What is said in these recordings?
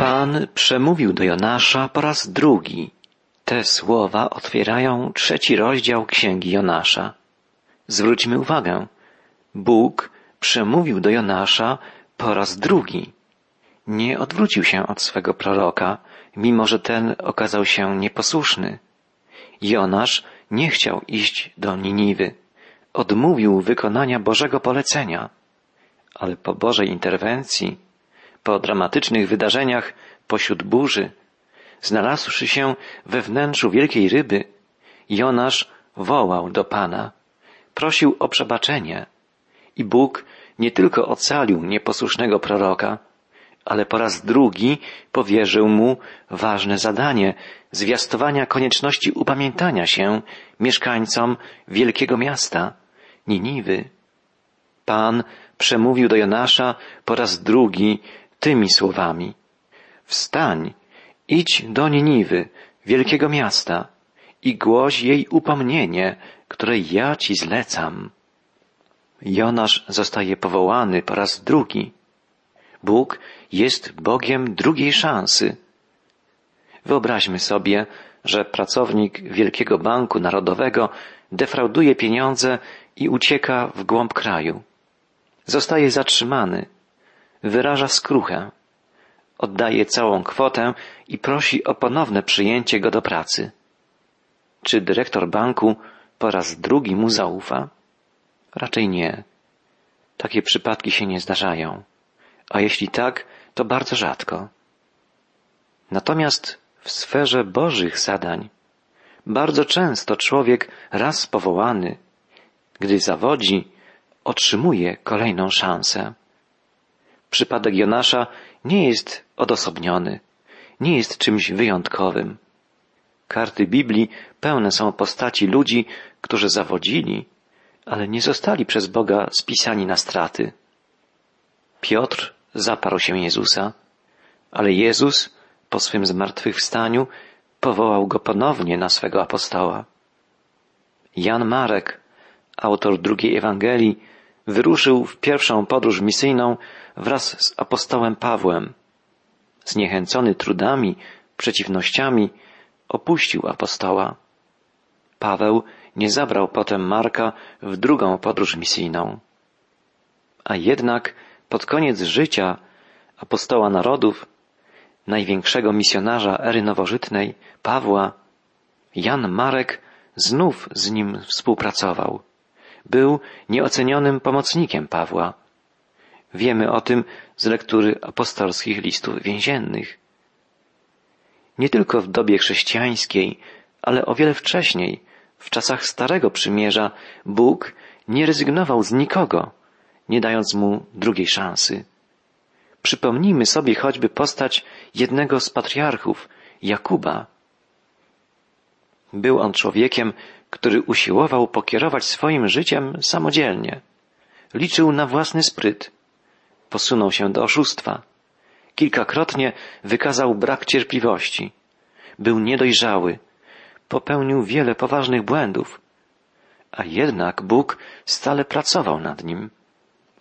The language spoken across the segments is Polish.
Pan przemówił do Jonasza po raz drugi. Te słowa otwierają trzeci rozdział księgi Jonasza. Zwróćmy uwagę. Bóg przemówił do Jonasza po raz drugi. Nie odwrócił się od swego proroka, mimo że ten okazał się nieposłuszny. Jonasz nie chciał iść do Niniwy. Odmówił wykonania Bożego polecenia. Ale po Bożej interwencji, po dramatycznych wydarzeniach pośród burzy, znalazłszy się we wnętrzu wielkiej ryby, Jonasz wołał do Pana, prosił o przebaczenie i Bóg nie tylko ocalił nieposłusznego proroka, ale po raz drugi powierzył mu ważne zadanie zwiastowania konieczności upamiętania się mieszkańcom wielkiego miasta, Niniwy. Pan przemówił do Jonasza po raz drugi tymi słowami. Wstań, idź do Niniwy, wielkiego miasta i głoś jej upomnienie, które ja ci zlecam. Jonasz zostaje powołany po raz drugi. Bóg jest Bogiem drugiej szansy. Wyobraźmy sobie, że pracownik Wielkiego Banku Narodowego defrauduje pieniądze i ucieka w głąb kraju. Zostaje zatrzymany, wyraża skruchę, oddaje całą kwotę i prosi o ponowne przyjęcie go do pracy. Czy dyrektor banku po raz drugi mu zaufa? Raczej nie. Takie przypadki się nie zdarzają. A jeśli tak, to bardzo rzadko. Natomiast w sferze Bożych zadań bardzo często człowiek raz powołany, gdy zawodzi, otrzymuje kolejną szansę. Przypadek Jonasza nie jest odosobniony, nie jest czymś wyjątkowym. Karty Biblii pełne są postaci ludzi, którzy zawodzili, ale nie zostali przez Boga spisani na straty. Piotr zaparł się Jezusa, ale Jezus po swym zmartwychwstaniu powołał go ponownie na swego apostoła. Jan Marek, autor drugiej Ewangelii, wyruszył w pierwszą podróż misyjną wraz z apostołem Pawłem. Zniechęcony trudami, przeciwnościami, opuścił apostoła. Paweł nie zabrał potem Marka w drugą podróż misyjną. A jednak pod koniec życia apostoła narodów, największego misjonarza ery nowożytnej, Pawła, Jan Marek znów z nim współpracował. Był nieocenionym pomocnikiem Pawła. Wiemy o tym z lektury apostolskich listów więziennych. Nie tylko w dobie chrześcijańskiej, ale o wiele wcześniej, w czasach Starego Przymierza, Bóg nie rezygnował z nikogo, nie dając mu drugiej szansy. Przypomnijmy sobie choćby postać jednego z patriarchów, Jakuba. Był on człowiekiem, który usiłował pokierować swoim życiem samodzielnie. Liczył na własny spryt. Posunął się do oszustwa. Kilkakrotnie wykazał brak cierpliwości. Był niedojrzały. Popełnił wiele poważnych błędów. A jednak Bóg stale pracował nad nim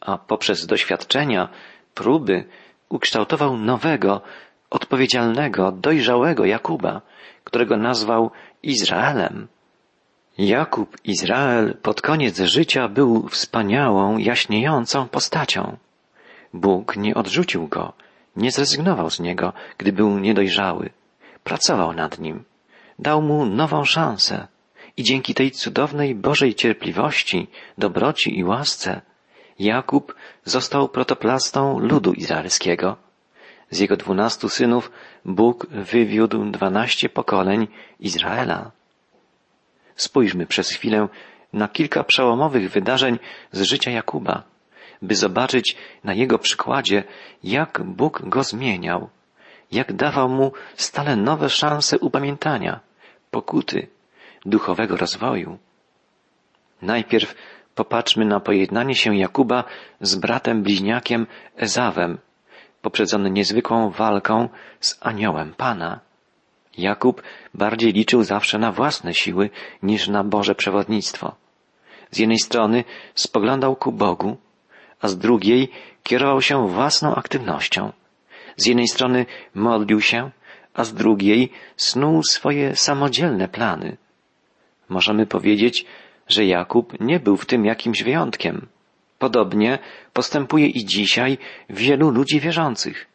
a poprzez doświadczenia, próby ukształtował nowego, odpowiedzialnego, dojrzałego Jakuba, którego nazwał Izraelem. Jakub Izrael pod koniec życia był wspaniałą, jaśniejącą postacią. Bóg nie odrzucił go, nie zrezygnował z niego, gdy był niedojrzały. Pracował nad nim, dał mu nową szansę i dzięki tej cudownej Bożej cierpliwości, dobroci i łasce Jakub został protoplastą ludu izraelskiego. Z jego dwunastu synów Bóg wywiódł dwanaście pokoleń Izraela. Spójrzmy przez chwilę na kilka przełomowych wydarzeń z życia Jakuba, by zobaczyć na jego przykładzie, jak Bóg go zmieniał, jak dawał mu stale nowe szanse upamiętania, pokuty, duchowego rozwoju. Najpierw Popatrzmy na pojednanie się Jakuba z bratem bliźniakiem Ezawem, poprzedzony niezwykłą walką z aniołem Pana. Jakub bardziej liczył zawsze na własne siły niż na Boże przewodnictwo. Z jednej strony spoglądał ku Bogu, a z drugiej kierował się własną aktywnością. Z jednej strony modlił się, a z drugiej snuł swoje samodzielne plany. Możemy powiedzieć, że Jakub nie był w tym jakimś wyjątkiem. Podobnie postępuje i dzisiaj wielu ludzi wierzących.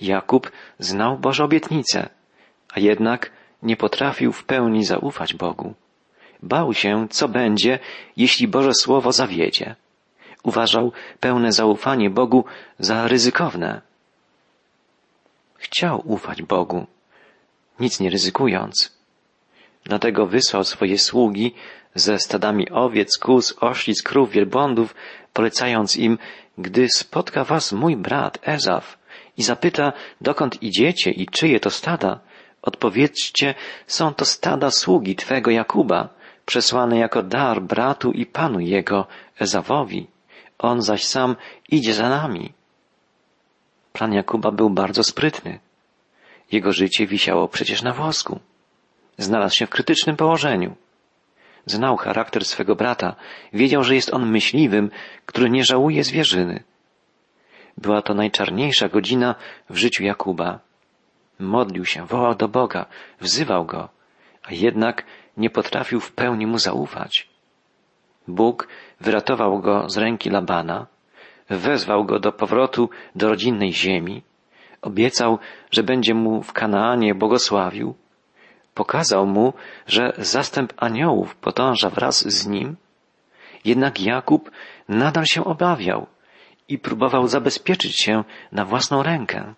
Jakub znał Boże obietnice, a jednak nie potrafił w pełni zaufać Bogu. Bał się, co będzie, jeśli Boże Słowo zawiedzie. Uważał pełne zaufanie Bogu za ryzykowne. Chciał ufać Bogu, nic nie ryzykując. Dlatego wysłał swoje sługi ze stadami owiec, kóz, oślic, krów, wielbłądów, polecając im, gdy spotka was mój brat Ezaf i zapyta, dokąd idziecie i czyje to stada, odpowiedzcie, są to stada sługi Twego Jakuba, przesłane jako dar bratu i panu jego, Ezawowi. On zaś sam idzie za nami. Plan Jakuba był bardzo sprytny. Jego życie wisiało przecież na włosku. Znalazł się w krytycznym położeniu. Znał charakter swego brata, wiedział, że jest on myśliwym, który nie żałuje zwierzyny. Była to najczarniejsza godzina w życiu Jakuba. Modlił się, wołał do Boga, wzywał go, a jednak nie potrafił w pełni mu zaufać. Bóg wyratował go z ręki Labana, wezwał go do powrotu do rodzinnej ziemi, obiecał, że będzie mu w Kanaanie błogosławił, pokazał mu, że zastęp aniołów podąża wraz z nim, jednak Jakub nadal się obawiał i próbował zabezpieczyć się na własną rękę.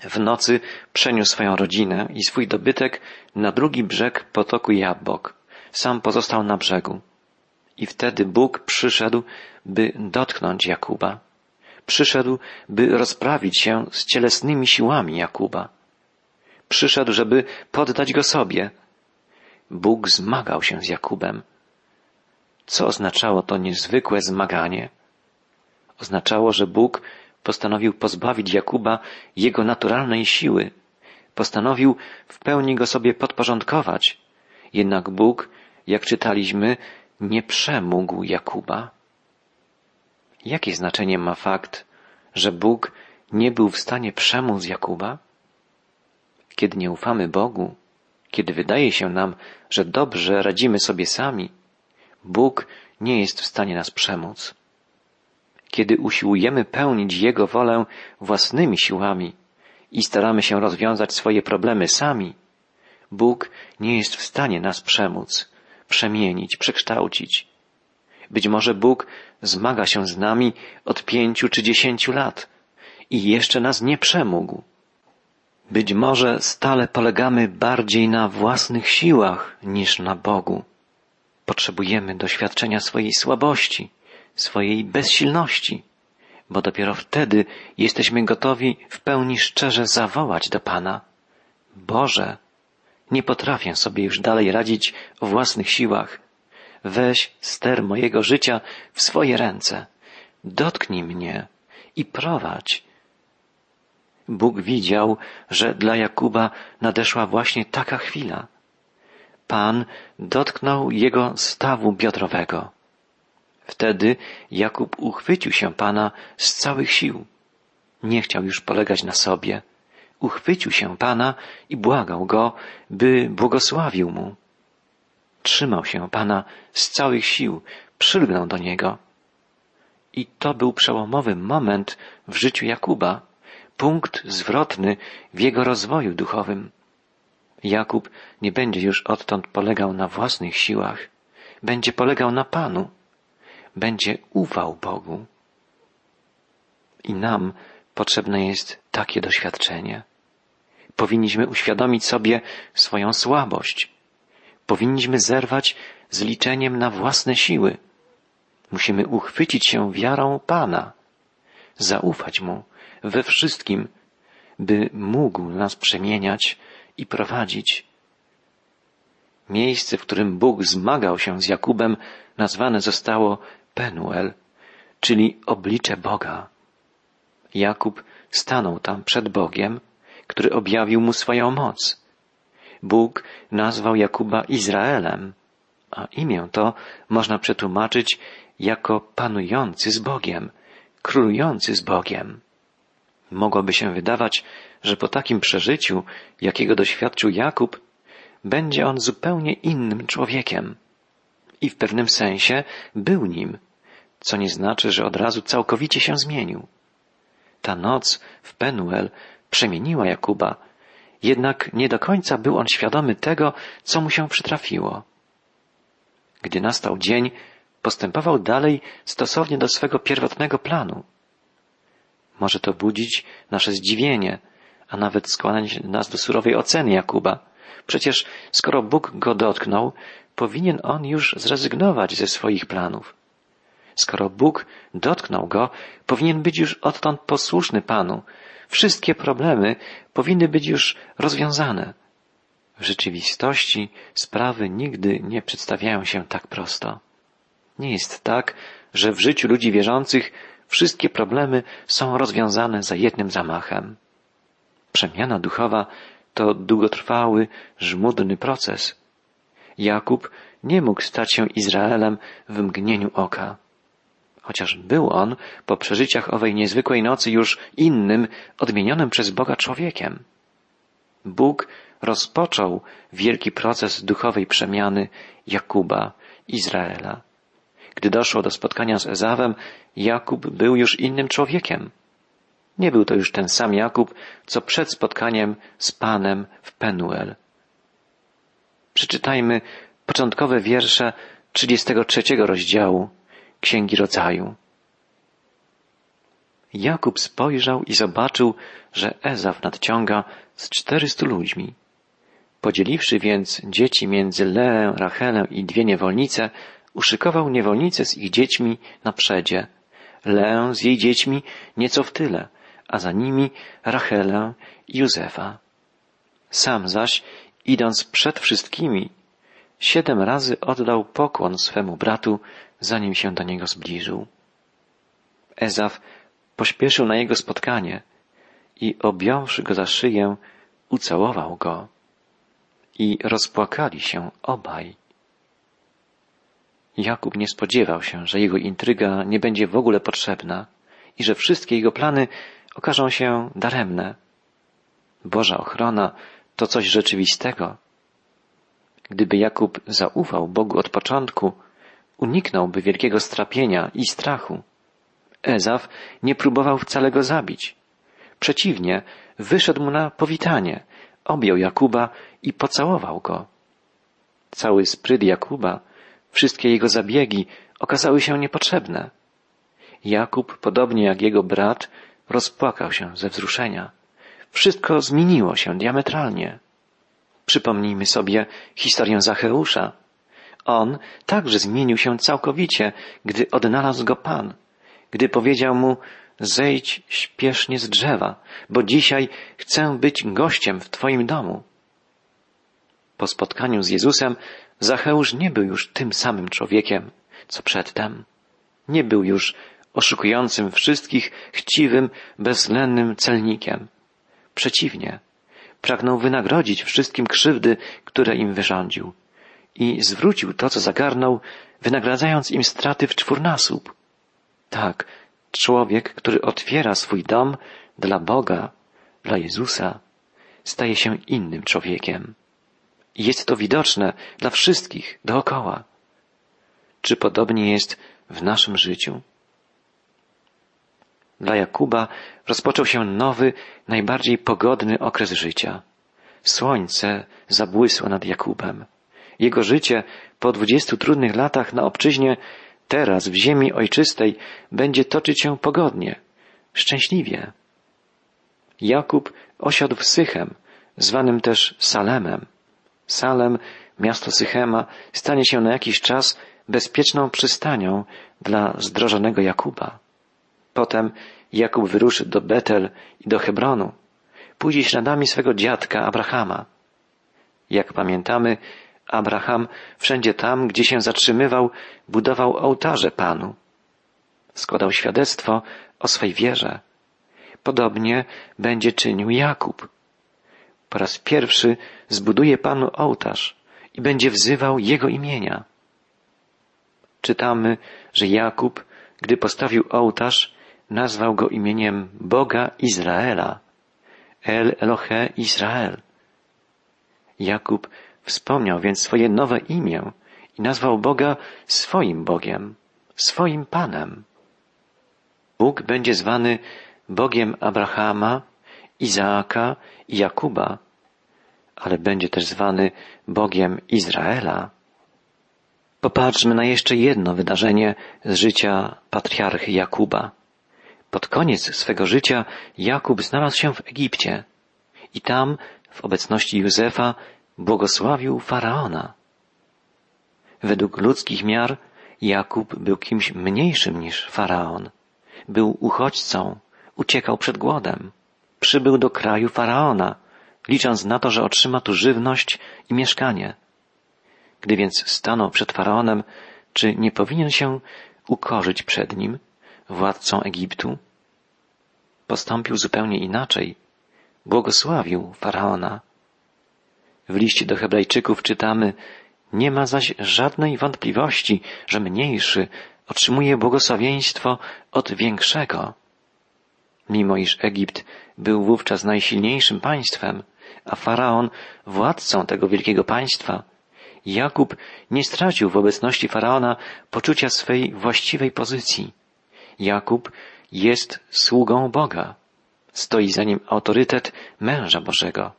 W nocy przeniósł swoją rodzinę i swój dobytek na drugi brzeg potoku Jabbok. Sam pozostał na brzegu. I wtedy Bóg przyszedł, by dotknąć Jakuba. Przyszedł, by rozprawić się z cielesnymi siłami Jakuba. Przyszedł, żeby poddać go sobie. Bóg zmagał się z Jakubem. Co oznaczało to niezwykłe zmaganie? Oznaczało, że Bóg postanowił pozbawić Jakuba jego naturalnej siły. Postanowił w pełni go sobie podporządkować. Jednak Bóg, jak czytaliśmy, nie przemógł Jakuba. Jakie znaczenie ma fakt, że Bóg nie był w stanie przemóc Jakuba? Kiedy nie ufamy Bogu, kiedy wydaje się nam, że dobrze radzimy sobie sami, Bóg nie jest w stanie nas przemóc. Kiedy usiłujemy pełnić Jego wolę własnymi siłami i staramy się rozwiązać swoje problemy sami, Bóg nie jest w stanie nas przemóc, przemienić, przekształcić. Być może Bóg zmaga się z nami od pięciu czy dziesięciu lat i jeszcze nas nie przemógł. Być może stale polegamy bardziej na własnych siłach niż na Bogu. Potrzebujemy doświadczenia swojej słabości, swojej bezsilności, bo dopiero wtedy jesteśmy gotowi w pełni szczerze zawołać do Pana. Boże, nie potrafię sobie już dalej radzić o własnych siłach. Weź ster mojego życia w swoje ręce. Dotknij mnie i prowadź. Bóg widział, że dla Jakuba nadeszła właśnie taka chwila. Pan dotknął jego stawu biodrowego. Wtedy Jakub uchwycił się Pana z całych sił. Nie chciał już polegać na sobie. Uchwycił się Pana i błagał Go, by błogosławił mu. Trzymał się Pana z całych sił, przylgnął do Niego. I to był przełomowy moment w życiu Jakuba, punkt zwrotny w jego rozwoju duchowym. Jakub nie będzie już odtąd polegał na własnych siłach, będzie polegał na Panu będzie ufał Bogu. I nam potrzebne jest takie doświadczenie. Powinniśmy uświadomić sobie swoją słabość. Powinniśmy zerwać z liczeniem na własne siły. Musimy uchwycić się wiarą Pana, zaufać Mu we wszystkim, by mógł nas przemieniać i prowadzić. Miejsce, w którym Bóg zmagał się z Jakubem, nazwane zostało Penuel, czyli oblicze Boga. Jakub stanął tam przed Bogiem, który objawił mu swoją moc. Bóg nazwał Jakuba Izraelem, a imię to można przetłumaczyć jako panujący z Bogiem, królujący z Bogiem. Mogłoby się wydawać, że po takim przeżyciu, jakiego doświadczył Jakub, będzie on zupełnie innym człowiekiem. I w pewnym sensie był nim, co nie znaczy, że od razu całkowicie się zmienił. Ta noc w Penuel przemieniła Jakuba, jednak nie do końca był on świadomy tego, co mu się przytrafiło. Gdy nastał dzień, postępował dalej stosownie do swego pierwotnego planu. Może to budzić nasze zdziwienie, a nawet skłaniać nas do surowej oceny Jakuba. Przecież skoro Bóg go dotknął, powinien on już zrezygnować ze swoich planów. Skoro Bóg dotknął go, powinien być już odtąd posłuszny Panu. Wszystkie problemy powinny być już rozwiązane. W rzeczywistości sprawy nigdy nie przedstawiają się tak prosto. Nie jest tak, że w życiu ludzi wierzących wszystkie problemy są rozwiązane za jednym zamachem. Przemiana duchowa to długotrwały, żmudny proces. Jakub nie mógł stać się Izraelem w mgnieniu oka. Chociaż był on po przeżyciach owej niezwykłej nocy już innym, odmienionym przez Boga człowiekiem. Bóg rozpoczął wielki proces duchowej przemiany Jakuba, Izraela. Gdy doszło do spotkania z Ezawem, Jakub był już innym człowiekiem. Nie był to już ten sam Jakub, co przed spotkaniem z Panem w Penuel. Przeczytajmy początkowe wiersze 33 rozdziału Księgi Rodzaju. Jakub spojrzał i zobaczył, że Ezaw nadciąga z czterystu ludźmi. Podzieliwszy więc dzieci między Leę, Rachelę i dwie niewolnice, uszykował niewolnice z ich dziećmi na przedzie, Leę z jej dziećmi nieco w tyle, a za nimi Rachelę i Józefa. Sam zaś, idąc przed wszystkimi, siedem razy oddał pokłon swemu bratu, zanim się do niego zbliżył. Ezaf pośpieszył na jego spotkanie i objąwszy go za szyję, ucałował go. I rozpłakali się obaj. Jakub nie spodziewał się, że jego intryga nie będzie w ogóle potrzebna i że wszystkie jego plany okażą się daremne. Boża ochrona to coś rzeczywistego. Gdyby Jakub zaufał Bogu od początku, uniknąłby wielkiego strapienia i strachu. Ezaf nie próbował wcale go zabić. Przeciwnie, wyszedł mu na powitanie, objął Jakuba i pocałował go. Cały spryt Jakuba Wszystkie jego zabiegi okazały się niepotrzebne. Jakub, podobnie jak jego brat, rozpłakał się ze wzruszenia. Wszystko zmieniło się diametralnie. Przypomnijmy sobie historię Zacheusza. On także zmienił się całkowicie, gdy odnalazł go Pan, gdy powiedział mu, zejdź śpiesznie z drzewa, bo dzisiaj chcę być gościem w Twoim domu. Po spotkaniu z Jezusem Zacheusz nie był już tym samym człowiekiem, co przedtem. Nie był już oszukującym wszystkich, chciwym, bezwzględnym celnikiem. Przeciwnie, pragnął wynagrodzić wszystkim krzywdy, które im wyrządził i zwrócił to, co zagarnął, wynagradzając im straty w czwórnasób. Tak, człowiek, który otwiera swój dom dla Boga, dla Jezusa, staje się innym człowiekiem. I jest to widoczne dla wszystkich dookoła. Czy podobnie jest w naszym życiu? Dla Jakuba rozpoczął się nowy, najbardziej pogodny okres życia. Słońce zabłysło nad Jakubem. Jego życie po dwudziestu trudnych latach na obczyźnie teraz w ziemi ojczystej będzie toczyć się pogodnie, szczęśliwie. Jakub osiadł w Sychem, zwanym też Salemem. Salem, miasto Sychema, stanie się na jakiś czas bezpieczną przystanią dla zdrożonego Jakuba. Potem Jakub wyruszy do Betel i do Hebronu. Pójdzie śladami swego dziadka Abrahama. Jak pamiętamy, Abraham wszędzie tam, gdzie się zatrzymywał, budował ołtarze Panu. Składał świadectwo o swej wierze. Podobnie będzie czynił Jakub po raz pierwszy zbuduje Panu ołtarz i będzie wzywał Jego imienia. Czytamy, że Jakub, gdy postawił ołtarz, nazwał go imieniem Boga Izraela, El Elohe Izrael. Jakub wspomniał więc swoje nowe imię i nazwał Boga swoim Bogiem, swoim Panem. Bóg będzie zwany Bogiem Abrahama, Izaaka i Jakuba, ale będzie też zwany Bogiem Izraela. Popatrzmy na jeszcze jedno wydarzenie z życia patriarchy Jakuba. Pod koniec swego życia Jakub znalazł się w Egipcie i tam, w obecności Józefa, błogosławił faraona. Według ludzkich miar Jakub był kimś mniejszym niż faraon. Był uchodźcą, uciekał przed głodem. Przybył do kraju faraona, licząc na to, że otrzyma tu żywność i mieszkanie. Gdy więc stanął przed faraonem, czy nie powinien się ukorzyć przed nim, władcą Egiptu? Postąpił zupełnie inaczej. Błogosławił faraona. W liście do Hebrajczyków czytamy, nie ma zaś żadnej wątpliwości, że mniejszy otrzymuje błogosławieństwo od większego. Mimo iż Egipt był wówczas najsilniejszym państwem, a faraon władcą tego wielkiego państwa, Jakub nie stracił w obecności faraona poczucia swej właściwej pozycji. Jakub jest sługą Boga. Stoi za nim autorytet męża Bożego.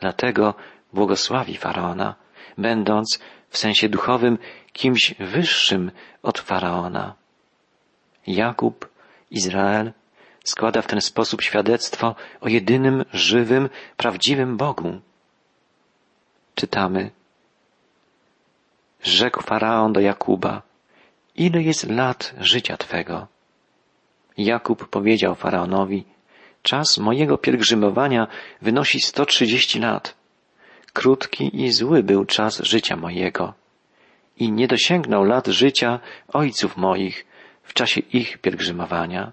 Dlatego błogosławi faraona, będąc w sensie duchowym kimś wyższym od faraona. Jakub, Izrael, składa w ten sposób świadectwo o jedynym, żywym, prawdziwym Bogu. Czytamy. Rzekł faraon do Jakuba, ile jest lat życia Twego? Jakub powiedział faraonowi, czas mojego pielgrzymowania wynosi sto trzydzieści lat. Krótki i zły był czas życia mojego i nie dosięgnął lat życia ojców moich w czasie ich pielgrzymowania.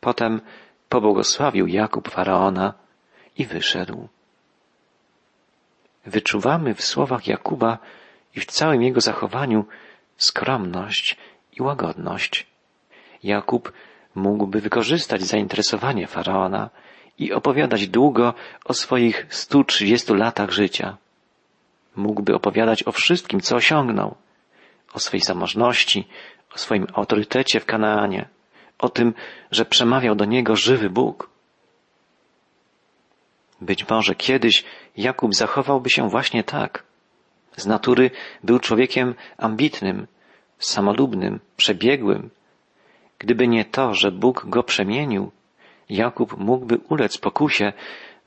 Potem pobłogosławił Jakub faraona i wyszedł. Wyczuwamy w słowach Jakuba i w całym jego zachowaniu skromność i łagodność. Jakub mógłby wykorzystać zainteresowanie faraona i opowiadać długo o swoich stu trzydziestu latach życia. Mógłby opowiadać o wszystkim, co osiągnął, o swej zamożności, o swoim autorytecie w Kanaanie, o tym, że przemawiał do niego żywy Bóg. Być może kiedyś Jakub zachowałby się właśnie tak. Z natury był człowiekiem ambitnym, samolubnym, przebiegłym. Gdyby nie to, że Bóg go przemienił, Jakub mógłby ulec pokusie,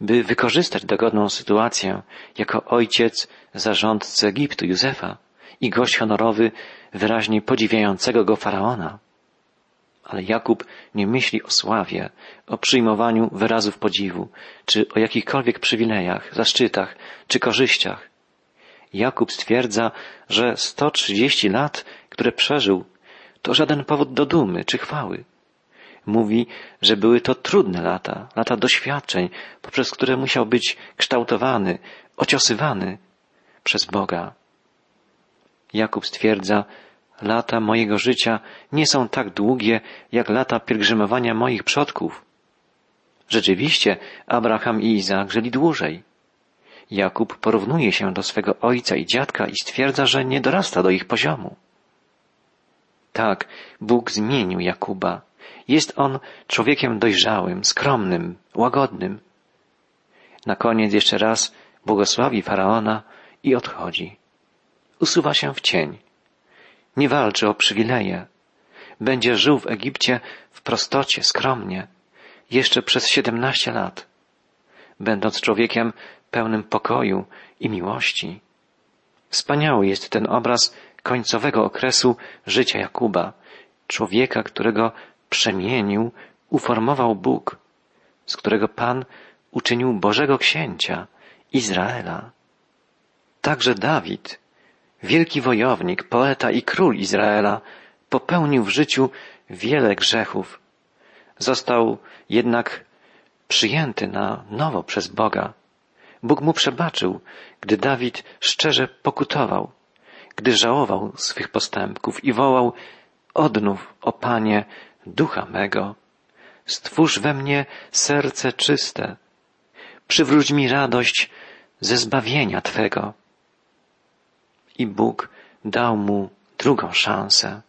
by wykorzystać dogodną sytuację jako ojciec zarządcy Egiptu Józefa i gość honorowy wyraźnie podziwiającego go faraona. Ale Jakub nie myśli o sławie, o przyjmowaniu wyrazów podziwu, czy o jakichkolwiek przywilejach, zaszczytach, czy korzyściach. Jakub stwierdza, że 130 lat, które przeżył, to żaden powód do dumy czy chwały. Mówi, że były to trudne lata, lata doświadczeń, poprzez które musiał być kształtowany, ociosywany przez Boga. Jakub stwierdza, lata mojego życia nie są tak długie, jak lata pielgrzymowania moich przodków. Rzeczywiście, Abraham i Izaak żyli dłużej. Jakub porównuje się do swego ojca i dziadka i stwierdza, że nie dorasta do ich poziomu. Tak, Bóg zmienił Jakuba. Jest on człowiekiem dojrzałym, skromnym, łagodnym. Na koniec jeszcze raz błogosławi faraona i odchodzi. Usuwa się w cień. Nie walczy o przywileje. Będzie żył w Egipcie w prostocie, skromnie, jeszcze przez siedemnaście lat, będąc człowiekiem pełnym pokoju i miłości. Wspaniały jest ten obraz końcowego okresu życia Jakuba, człowieka, którego przemienił, uformował Bóg, z którego Pan uczynił Bożego Księcia, Izraela. Także Dawid, wielki wojownik, poeta i król Izraela, popełnił w życiu wiele grzechów. Został jednak przyjęty na nowo przez Boga. Bóg mu przebaczył, gdy Dawid szczerze pokutował, gdy żałował swych postępków i wołał Odnów, o Panie, ducha mego, stwórz we mnie serce czyste, przywróć mi radość ze zbawienia Twego. I Bóg dał mu drugą szansę.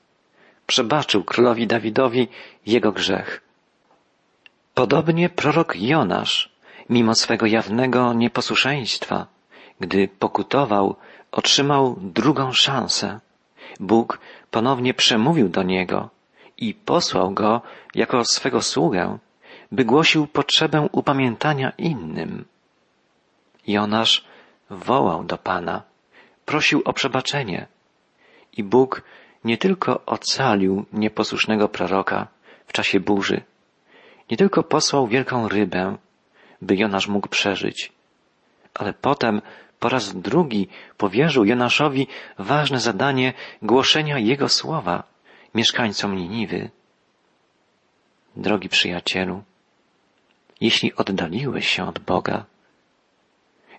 Przebaczył królowi Dawidowi jego grzech. Podobnie prorok Jonasz, mimo swego jawnego nieposłuszeństwa, gdy pokutował, otrzymał drugą szansę. Bóg ponownie przemówił do niego i posłał go jako swego sługę, by głosił potrzebę upamiętania innym. Jonasz wołał do Pana, prosił o przebaczenie i Bóg nie tylko ocalił nieposłusznego proroka w czasie burzy, nie tylko posłał wielką rybę, by Jonasz mógł przeżyć, ale potem po raz drugi powierzył Jonaszowi ważne zadanie głoszenia Jego słowa mieszkańcom Niniwy. Drogi przyjacielu, jeśli oddaliłeś się od Boga,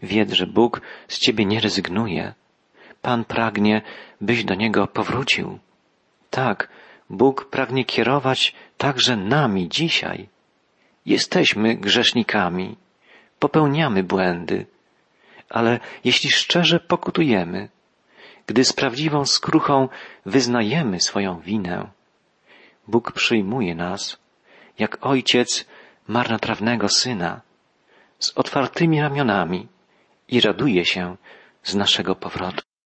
wiedz, że Bóg z Ciebie nie rezygnuje. Pan pragnie, byś do Niego powrócił. Tak, Bóg pragnie kierować także nami dzisiaj. Jesteśmy grzesznikami, popełniamy błędy, ale jeśli szczerze pokutujemy, gdy z prawdziwą skruchą wyznajemy swoją winę, Bóg przyjmuje nas, jak ojciec marnotrawnego syna, z otwartymi ramionami i raduje się z naszego powrotu.